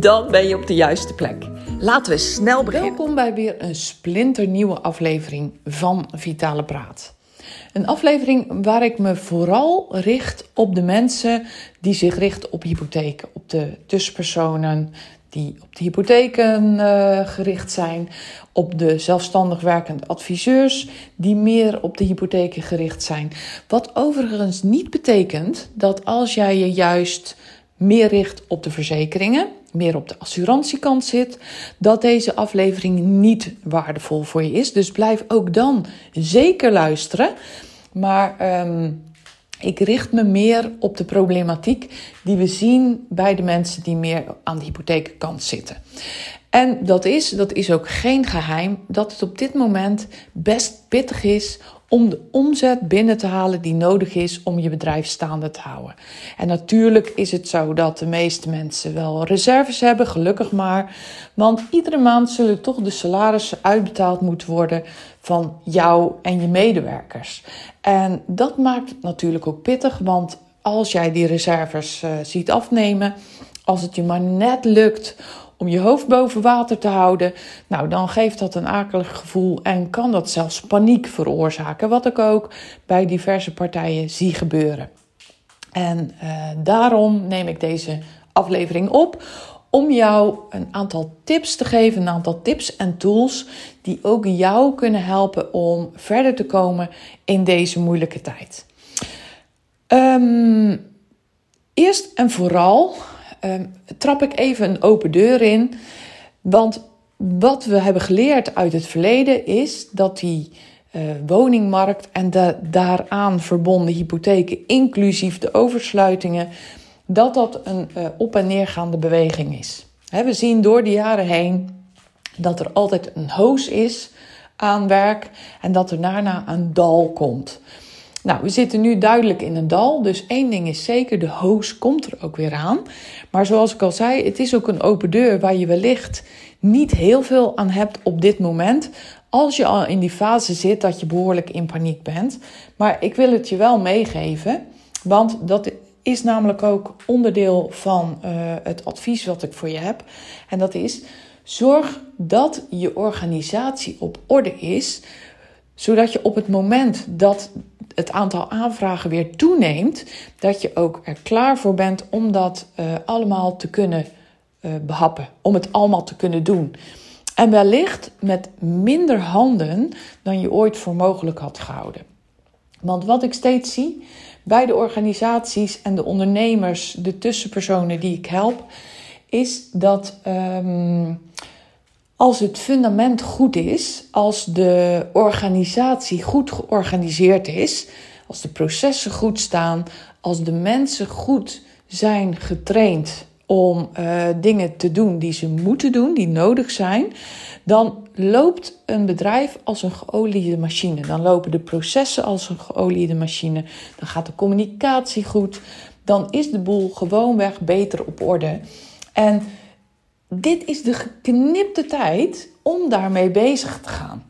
Dan ben je op de juiste plek. Laten we snel beginnen. Welkom bij weer een splinternieuwe aflevering van Vitale Praat. Een aflevering waar ik me vooral richt op de mensen die zich richten op hypotheken, op de tussenpersonen die op de hypotheken uh, gericht zijn, op de zelfstandig werkende adviseurs die meer op de hypotheken gericht zijn. Wat overigens niet betekent dat als jij je juist meer richt op de verzekeringen, meer op de assurantiekant zit, dat deze aflevering niet waardevol voor je is. Dus blijf ook dan zeker luisteren. Maar um, ik richt me meer op de problematiek die we zien bij de mensen die meer aan de hypotheekkant zitten. En dat is, dat is ook geen geheim, dat het op dit moment best pittig is om de omzet binnen te halen die nodig is om je bedrijf staande te houden. En natuurlijk is het zo dat de meeste mensen wel reserves hebben, gelukkig maar. Want iedere maand zullen toch de salarissen uitbetaald moeten worden van jou en je medewerkers. En dat maakt het natuurlijk ook pittig, want als jij die reserves uh, ziet afnemen, als het je maar net lukt om je hoofd boven water te houden, nou dan geeft dat een akelig gevoel en kan dat zelfs paniek veroorzaken, wat ik ook bij diverse partijen zie gebeuren. En uh, daarom neem ik deze aflevering op om jou een aantal tips te geven, een aantal tips en tools die ook jou kunnen helpen om verder te komen in deze moeilijke tijd. Um, eerst en vooral um, trap ik even een open deur in. Want wat we hebben geleerd uit het verleden is dat die uh, woningmarkt en de daaraan verbonden hypotheken, inclusief de oversluitingen, dat dat een uh, op- en neergaande beweging is. we zien door de jaren heen dat er altijd een hoos is aan werk en dat er daarna een dal komt. Nou, we zitten nu duidelijk in een dal, dus één ding is zeker, de hoos komt er ook weer aan. Maar zoals ik al zei, het is ook een open deur waar je wellicht niet heel veel aan hebt op dit moment. Als je al in die fase zit dat je behoorlijk in paniek bent. Maar ik wil het je wel meegeven, want dat is namelijk ook onderdeel van uh, het advies wat ik voor je heb. En dat is: zorg dat je organisatie op orde is, zodat je op het moment dat het aantal aanvragen weer toeneemt, dat je ook er klaar voor bent om dat uh, allemaal te kunnen uh, behappen, om het allemaal te kunnen doen. En wellicht met minder handen dan je ooit voor mogelijk had gehouden. Want wat ik steeds zie bij de organisaties en de ondernemers, de tussenpersonen die ik help, is dat um, als het fundament goed is, als de organisatie goed georganiseerd is, als de processen goed staan, als de mensen goed zijn getraind om uh, dingen te doen die ze moeten doen, die nodig zijn, dan loopt een bedrijf als een geoliede machine. Dan lopen de processen als een geoliede machine. Dan gaat de communicatie goed. Dan is de boel gewoonweg beter op orde. En dit is de geknipte tijd om daarmee bezig te gaan.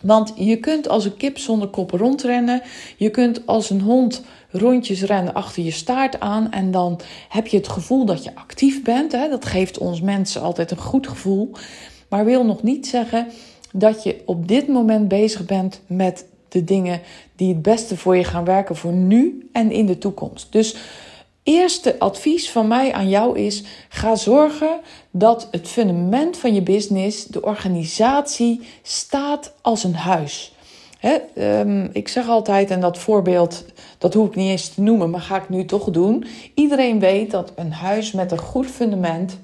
Want je kunt als een kip zonder kop rondrennen. Je kunt als een hond rondjes rennen achter je staart aan. En dan heb je het gevoel dat je actief bent. Hè? Dat geeft ons mensen altijd een goed gevoel. Maar wil nog niet zeggen dat je op dit moment bezig bent met de dingen die het beste voor je gaan werken voor nu en in de toekomst. Dus eerste advies van mij aan jou is: ga zorgen dat het fundament van je business, de organisatie, staat als een huis. um, ik zeg altijd, en dat voorbeeld, dat hoef ik niet eens te noemen, maar ga ik nu toch doen. Iedereen weet dat een huis met een goed fundament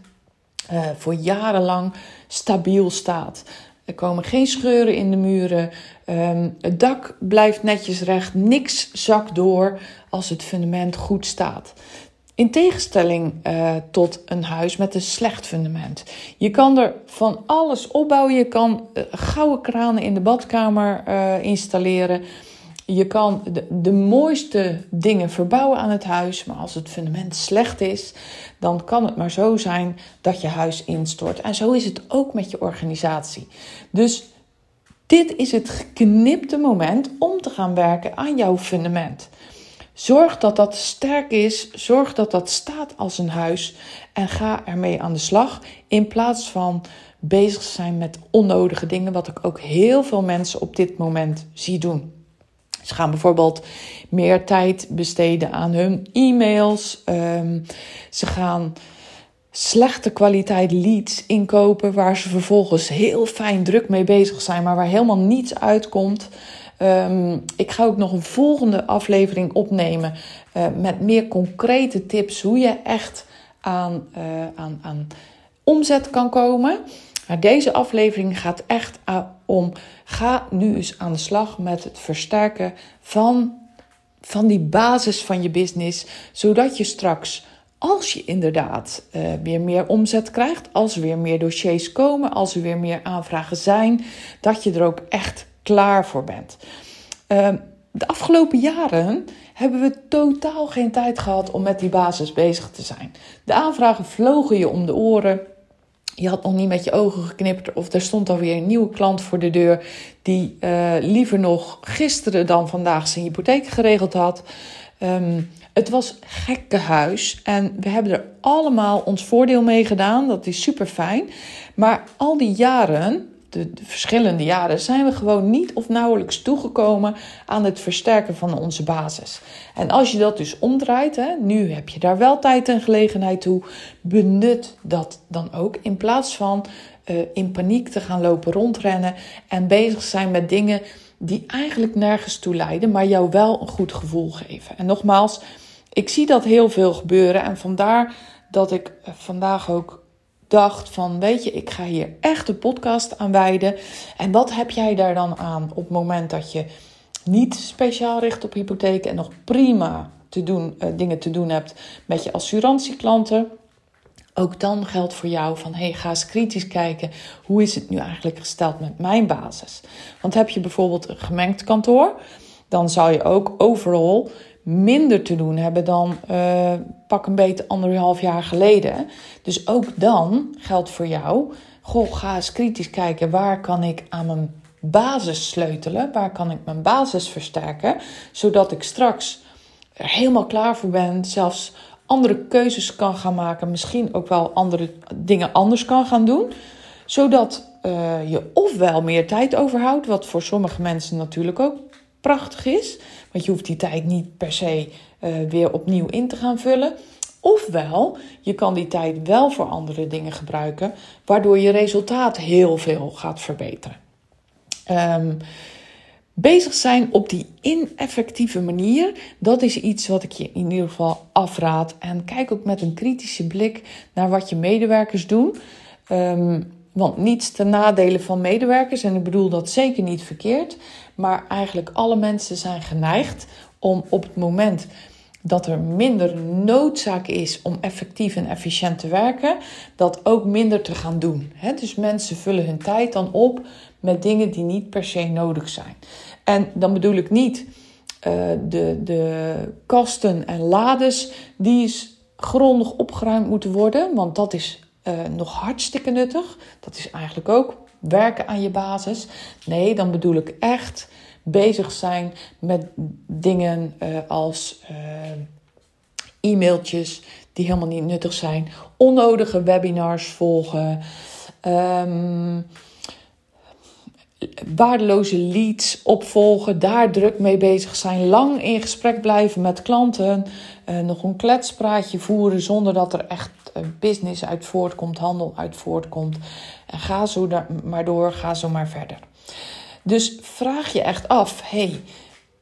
uh, voor jarenlang stabiel staat. Er komen geen scheuren in de muren. Um, het dak blijft netjes recht. Niks zakt door als het fundament goed staat. In tegenstelling uh, tot een huis met een slecht fundament. Je kan er van alles opbouwen. Je kan uh, gouden kranen in de badkamer uh, installeren. Je kan de, mooiste dingen verbouwen aan het huis. Maar als het fundament slecht is, dan kan het maar zo zijn dat je huis instort. En zo is het ook met je organisatie. Dus dit is het geknipte moment om te gaan werken aan jouw fundament. Zorg dat dat sterk is. Zorg dat dat staat als een huis. En ga ermee aan de slag. In plaats van bezig zijn met onnodige dingen. Wat ik ook heel veel mensen op dit moment zie doen. Ze gaan bijvoorbeeld meer tijd besteden aan hun e-mails. Ehm, ze gaan slechte kwaliteit leads inkopen waar ze vervolgens heel fijn druk mee bezig zijn, maar waar helemaal niets uitkomt. Ehm, ik ga ook nog een volgende aflevering opnemen uh, met meer concrete tips hoe je echt aan, uh, aan, aan omzet kan komen. Maar deze aflevering gaat echt om: ga nu eens aan de slag met het versterken van, van die basis van je business, zodat je straks als je inderdaad uh, weer meer omzet krijgt, als er weer meer dossiers komen, als er weer meer aanvragen zijn, dat je er ook echt klaar voor bent. Uh, de afgelopen jaren hebben we totaal geen tijd gehad om met die basis bezig te zijn. De aanvragen vlogen je om de oren. Je had nog niet met je ogen geknipt of er stond alweer een nieuwe klant voor de deur die uh, liever nog gisteren dan vandaag zijn hypotheek geregeld had. Um, het was gekkenhuis en we hebben er allemaal ons voordeel mee gedaan. Dat is super fijn. Maar al die jaren, de, de, verschillende jaren, zijn we gewoon niet of nauwelijks toegekomen aan het versterken van onze basis. En als je dat dus omdraait, hè, nu heb je daar wel tijd en gelegenheid toe, benut dat dan ook in plaats van uh, in paniek te gaan lopen rondrennen en bezig zijn met dingen die eigenlijk nergens toe leiden, maar jou wel een goed gevoel geven. En nogmaals, ik zie dat heel veel gebeuren en vandaar dat ik eh, vandaag ook dacht van, weet je, ik ga hier echt een podcast aan wijden. En wat heb jij daar dan aan op het moment dat je niet speciaal richt op hypotheken en nog prima te doen, uh, dingen te doen hebt met je assurantieklanten? Ook dan geldt voor jou van hey, ga eens kritisch kijken. Hoe is het nu eigenlijk gesteld met mijn basis? Want heb je bijvoorbeeld een gemengd kantoor, dan zou je ook overal minder te doen hebben dan uh, pak een beetje anderhalf jaar geleden. Dus ook dan geldt voor jou: goh, ga eens kritisch kijken. Waar kan ik aan mijn basis sleutelen, waar kan ik mijn basis versterken, zodat ik straks er helemaal klaar voor ben, zelfs andere keuzes kan gaan maken, misschien ook wel andere dingen anders kan gaan doen, zodat uh, je ofwel meer tijd overhoudt, wat voor sommige mensen natuurlijk ook prachtig is, want je hoeft die tijd niet per se uh, weer opnieuw in te gaan vullen. Ofwel, je kan die tijd wel voor andere dingen gebruiken, waardoor je resultaat heel veel gaat verbeteren. Um, bezig zijn op die ineffectieve manier, dat is iets wat ik je in ieder geval afraad. En kijk ook met een kritische blik naar wat je medewerkers doen. Um, want niets ten nadele van medewerkers, en ik bedoel dat zeker niet verkeerd, maar eigenlijk alle mensen zijn geneigd om op het moment dat er minder noodzaak is om effectief en efficiënt te werken, dat ook minder te gaan doen. Dus mensen vullen hun tijd dan op met dingen die niet per se nodig zijn. En dan bedoel ik niet uh, de, de kasten en lades die grondig opgeruimd moeten worden, want dat is uh, nog hartstikke nuttig. Dat is eigenlijk ook werken aan je basis. Nee, dan bedoel ik echt bezig zijn met dingen uh, als e-mailtjes die helemaal niet nuttig zijn, onnodige webinars volgen. Um, waardeloze leads opvolgen, daar druk mee bezig zijn, lang in gesprek blijven met klanten, nog een kletspraatje voeren zonder dat er echt business uit voortkomt, handel uit voortkomt. En ga zo maar door, ga zo maar verder. Dus vraag je echt af: hey,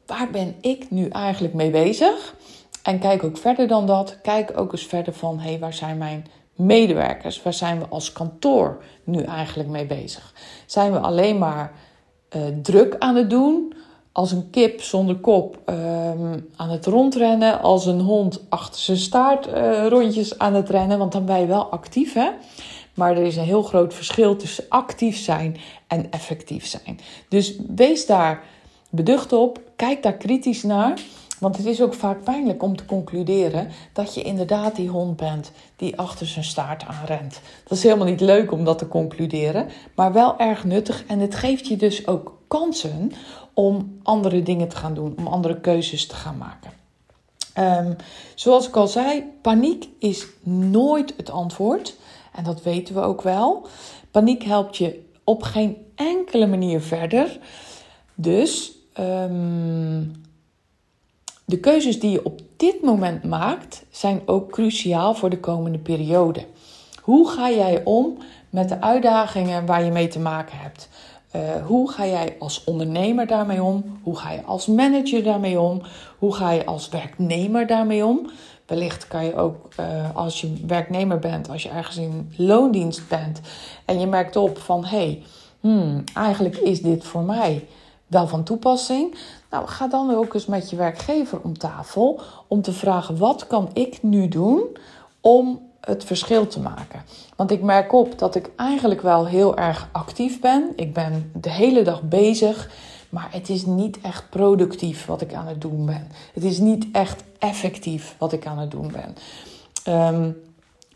waar ben ik nu eigenlijk mee bezig? En kijk ook verder dan dat. Kijk ook eens verder van: hey, waar zijn mijn medewerkers? Waar zijn we als kantoor nu eigenlijk mee bezig? Zijn we alleen maar uh, druk aan het doen als een kip zonder kop ehm, aan het rondrennen, als een hond achter zijn staart uh, rondjes aan het rennen, want dan ben je wel actief, hè? Maar er is een heel groot verschil tussen actief zijn en effectief zijn. Dus wees daar beducht op, kijk daar kritisch naar. Want het is ook vaak pijnlijk om te concluderen dat je inderdaad die hond bent die achter zijn staart aanrent. Dat is helemaal niet leuk om dat te concluderen, maar wel erg nuttig. En het geeft je dus ook kansen om andere dingen te gaan doen, om andere keuzes te gaan maken. Um, zoals ik al zei, paniek is nooit het antwoord. En dat weten we ook wel. Paniek helpt je op geen enkele manier verder. Dus um, de keuzes die je op dit moment maakt, zijn ook cruciaal voor de komende periode. Hoe ga jij om met de uitdagingen waar je mee te maken hebt? Uh, hoe ga jij als ondernemer daarmee om? Hoe ga je als manager daarmee om? Hoe ga je als werknemer daarmee om? Wellicht kan je ook uh, als je werknemer bent, als je ergens in loondienst bent en je merkt op van hé, hey, hmm, eigenlijk is dit voor mij wel van toepassing. Nou, ga dan ook eens met je werkgever om tafel om te vragen: wat kan ik nu doen om het verschil te maken? Want ik merk op dat ik eigenlijk wel heel erg actief ben. Ik ben de hele dag bezig, maar het is niet echt productief wat ik aan het doen ben. Het is niet echt effectief wat ik aan het doen ben. Um,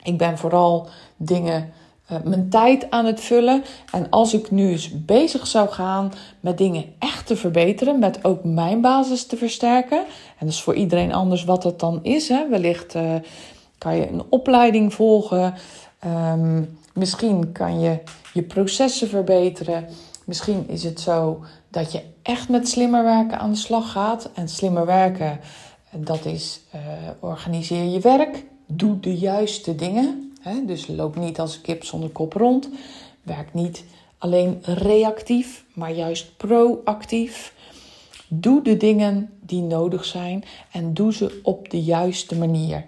ik ben vooral dingen uh, mijn tijd aan het vullen. En als ik nu eens bezig zou gaan met dingen echt te verbeteren, met ook mijn basis te versterken. En dat is voor iedereen anders wat dat dan is. Hè. Wellicht uh, kan je een opleiding volgen. Um, misschien kan je je processen verbeteren. Misschien is het zo dat je echt met slimmer werken aan de slag gaat. En slimmer werken, dat is uh, organiseer je werk. Doe de juiste dingen. Dus loop niet als kip zonder kop rond. Werk niet alleen reactief, maar juist proactief. Doe de dingen die nodig zijn en doe ze op de juiste manier.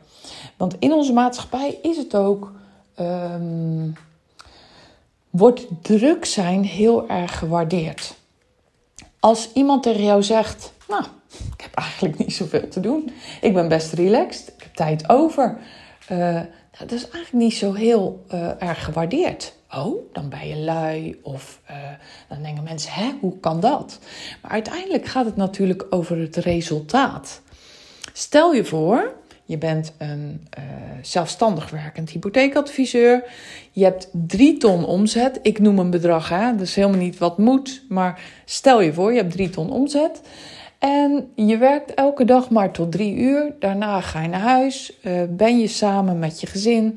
Want in onze maatschappij is het ook. Um, wordt druk zijn heel erg gewaardeerd. Als iemand tegen jou zegt: Nou, ik heb eigenlijk niet zoveel te doen. Ik ben best relaxed. Ik heb tijd over. Uh, dat is eigenlijk niet zo heel uh, erg gewaardeerd. Oh, dan ben je lui of uh, dan denken mensen, hè, hoe kan dat? Maar uiteindelijk gaat het natuurlijk over het resultaat. Stel je voor, je bent een uh, zelfstandig werkend hypotheekadviseur. Je hebt drie ton omzet. Ik noem een bedrag, hè? is helemaal niet wat moet. Maar stel je voor, je hebt drie ton omzet. En je werkt elke dag maar tot drie uur. Daarna ga je naar huis. Uh, ben je samen met je gezin.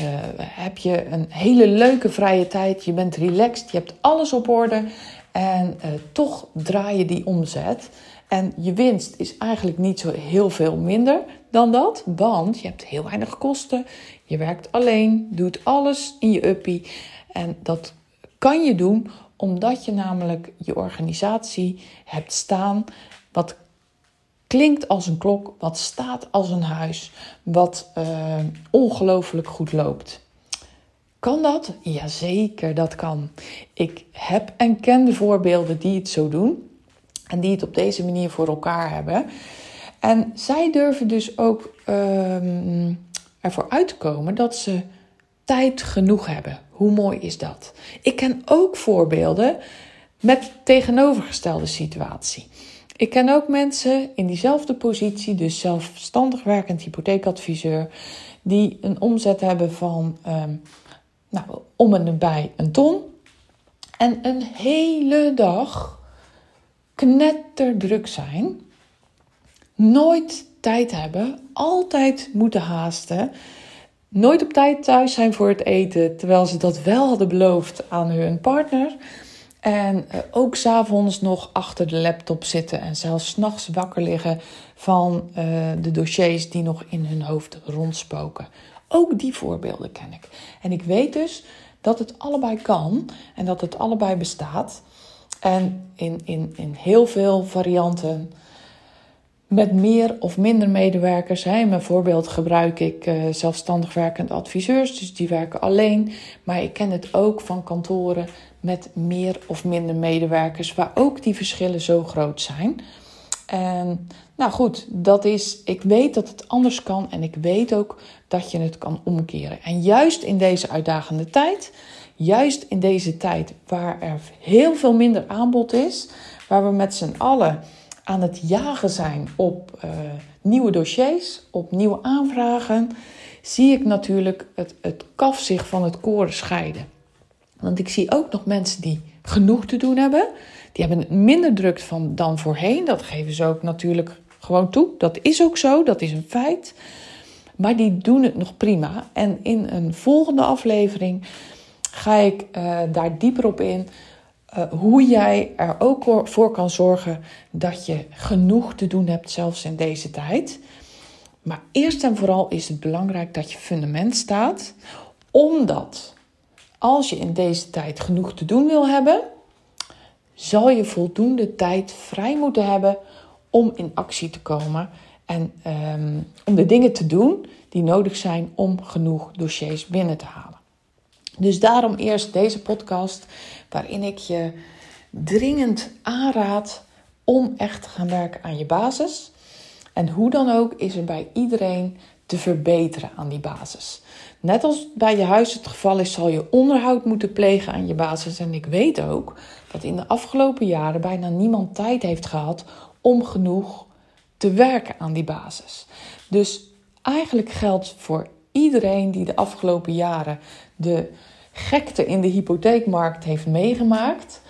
Uh, heb je een hele leuke vrije tijd. Je bent relaxed. Je hebt alles op orde. En toch draai je die omzet. En je winst is eigenlijk niet zo heel veel minder dan dat. Want je hebt heel weinig kosten. Je werkt alleen. Doet alles in je uppie. En dat kan je doen omdat je namelijk je organisatie hebt staan wat klinkt als een klok, wat staat als een huis, wat uh, ongelooflijk goed loopt. Kan dat? Jazeker, dat kan. Ik heb en ken de voorbeelden die het zo doen en die het op deze manier voor elkaar hebben. En zij durven dus ook uh, ervoor uit te komen dat ze tijd genoeg hebben. Hoe mooi is dat? Ik ken ook voorbeelden met tegenovergestelde situatie. Ik ken ook mensen in diezelfde positie, dus zelfstandig werkend hypotheekadviseur, die een omzet hebben van um, nou, om en bij een ton. En een hele dag knetterdruk zijn, nooit tijd hebben, altijd moeten haasten, nooit op tijd thuis zijn voor het eten, terwijl ze dat wel hadden beloofd aan hun partner. En uh, ook s'avonds nog achter de laptop zitten en zelfs s'nachts wakker liggen van uh, de dossiers die nog in hun hoofd rondspoken. Ook die voorbeelden ken ik. En ik weet dus dat het allebei kan en dat het allebei bestaat. En in, in, in heel veel varianten met meer of minder medewerkers. In mijn voorbeeld gebruik ik uh, zelfstandig werkend adviseurs, dus die werken alleen. Maar ik ken het ook van kantoren met meer of minder medewerkers, waar ook die verschillen zo groot zijn. En nou goed, dat is, ik weet dat het anders kan en ik weet ook dat je het kan omkeren. En juist in deze uitdagende tijd, juist in deze tijd waar er heel veel minder aanbod is, waar we met z'n allen aan het jagen zijn op uh, nieuwe dossiers, op nieuwe aanvragen, zie ik natuurlijk het, het kaf zich van het koren scheiden. Want ik zie ook nog mensen die genoeg te doen hebben. Die hebben minder druk van, dan voorheen. Dat geven ze ook natuurlijk gewoon toe. Dat is ook zo, dat is een feit. Maar die doen het nog prima. En in een volgende aflevering ga ik uh, daar dieper op in. Uh, hoe jij er ook voor kan zorgen dat je genoeg te doen hebt, zelfs in deze tijd. Maar eerst en vooral is het belangrijk dat je fundament staat, omdat als je in deze tijd genoeg te doen wil hebben, zal je voldoende tijd vrij moeten hebben om in actie te komen en um, om de dingen te doen die nodig zijn om genoeg dossiers binnen te halen. Dus daarom eerst deze podcast, waarin ik je dringend aanraad om echt te gaan werken aan je basis. En hoe dan ook is er bij iedereen te verbeteren aan die basis. Net als bij je huis het geval is, zal je onderhoud moeten plegen aan je basis. En ik weet ook dat in de afgelopen jaren bijna niemand tijd heeft gehad om genoeg te werken aan die basis. Dus eigenlijk geldt voor iedereen die de afgelopen jaren de gekte in de hypotheekmarkt heeft meegemaakt.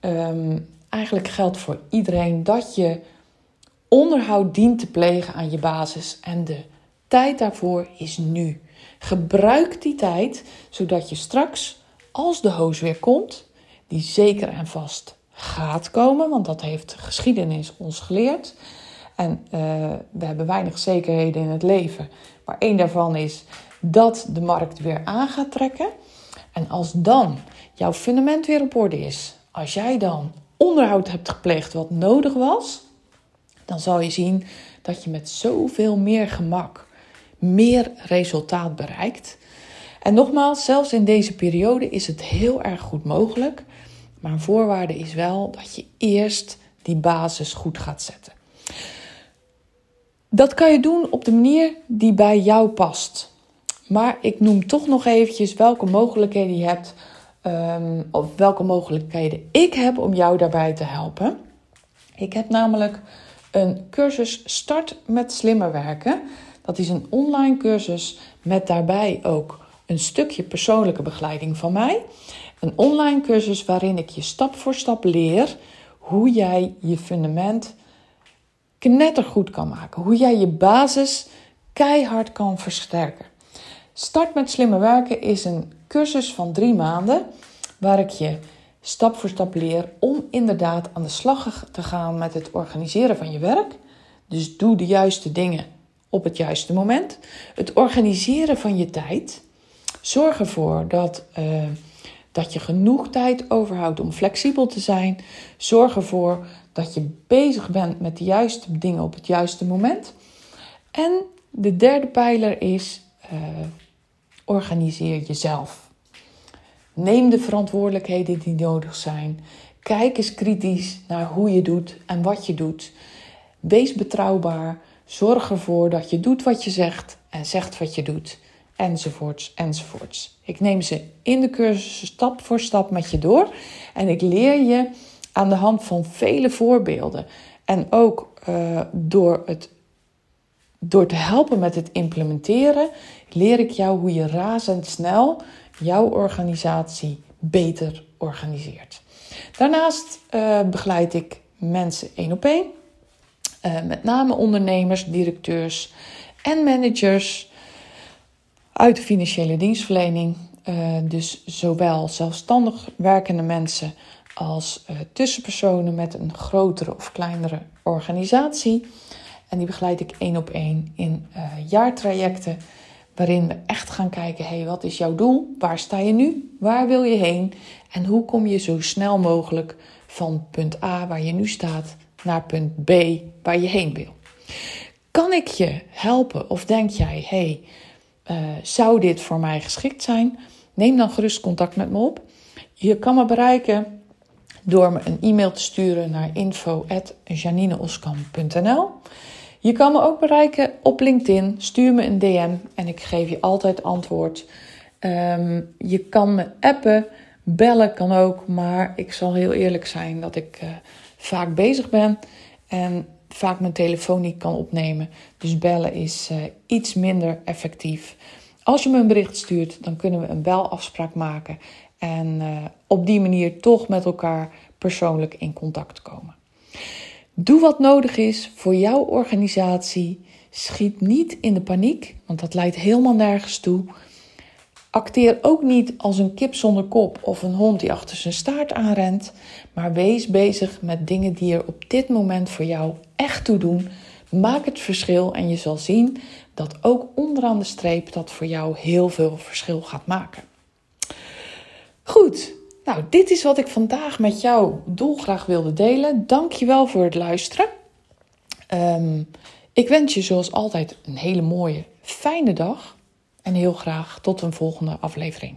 Ehm, eigenlijk geldt voor iedereen dat je onderhoud dient te plegen aan je basis. En de tijd daarvoor is nu. Gebruik die tijd zodat je straks, als de hoos weer komt, die zeker en vast gaat komen, want dat heeft geschiedenis ons geleerd. En uh, we hebben weinig zekerheden in het leven. Maar één daarvan is dat de markt weer aan gaat trekken. En als dan jouw fundament weer op orde is, als jij dan onderhoud hebt gepleegd wat nodig was, dan zal je zien dat je met zoveel meer gemak meer resultaat bereikt. En nogmaals, zelfs in deze periode is het heel erg goed mogelijk. Maar een voorwaarde is wel dat je eerst die basis goed gaat zetten. Dat kan je doen op de manier die bij jou past. Maar ik noem toch nog eventjes welke mogelijkheden je hebt, um, of welke mogelijkheden ik heb om jou daarbij te helpen. Ik heb namelijk een cursus Start met slimmer werken. Dat is een online cursus met daarbij ook een stukje persoonlijke begeleiding van mij. Een online cursus waarin ik je stap voor stap leer hoe jij je fundament knettergoed kan maken. Hoe jij je basis keihard kan versterken. Start met slimme werken is een cursus van drie maanden waar ik je stap voor stap leer om inderdaad aan de slag te gaan met het organiseren van je werk. Dus doe de juiste dingen op het juiste moment. Het organiseren van je tijd. Zorg ervoor dat, uh, dat je genoeg tijd overhoudt om flexibel te zijn. Zorg ervoor dat je bezig bent met de juiste dingen op het juiste moment. En de derde pijler is uh, organiseer jezelf. Neem de verantwoordelijkheden die nodig zijn. Kijk eens kritisch naar hoe je doet en wat je doet. Wees betrouwbaar. Zorg ervoor dat je doet wat je zegt en zegt wat je doet. Enzovoorts, enzovoorts. Ik neem ze in de cursus stap voor stap met je door. En ik leer je aan de hand van vele voorbeelden. En ook uh, door, het, door te helpen met het implementeren, leer ik jou hoe je razendsnel jouw organisatie beter organiseert. Daarnaast uh, begeleid ik mensen één op één. Uh, met name ondernemers, directeurs en managers uit de financiële dienstverlening. Dus zowel zelfstandig werkende mensen als uh, tussenpersonen met een grotere of kleinere organisatie. En die begeleid ik één op één in jaartrajecten. Waarin we echt gaan kijken: hey, wat is jouw doel? Waar sta je nu? Waar wil je heen? En hoe kom je zo snel mogelijk van punt A, waar je nu staat, naar punt B waar je heen wil. Kan ik je helpen of denk jij, hey, uh, zou dit voor mij geschikt zijn? Neem dan gerust contact met me op. Je kan me bereiken door me een e-mail te sturen naar info.janineoskam.nl. Je kan me ook bereiken op LinkedIn. Stuur me een DM en ik geef je altijd antwoord. Ehm, je kan me appen, bellen kan ook, maar ik zal heel eerlijk zijn dat ik uh, vaak bezig ben en vaak mijn telefoon niet kan opnemen. Dus bellen is uh, iets minder effectief. Als je me een bericht stuurt, dan kunnen we een belafspraak maken en uh, op die manier toch met elkaar persoonlijk in contact komen. Doe wat nodig is voor jouw organisatie. Schiet niet in de paniek, want dat leidt helemaal nergens toe. Acteer ook niet als een kip zonder kop of een hond die achter zijn staart aanrent, maar wees bezig met dingen die er op dit moment voor jou echt toe doen. Maak het verschil en je zal zien dat ook onderaan de streep dat voor jou heel veel verschil gaat maken. Goed, nou, dit is wat ik vandaag met jou dolgraag wilde delen. Dankjewel voor het luisteren. Ehm, ik wens je zoals altijd een hele mooie, fijne dag. En heel graag tot een volgende aflevering.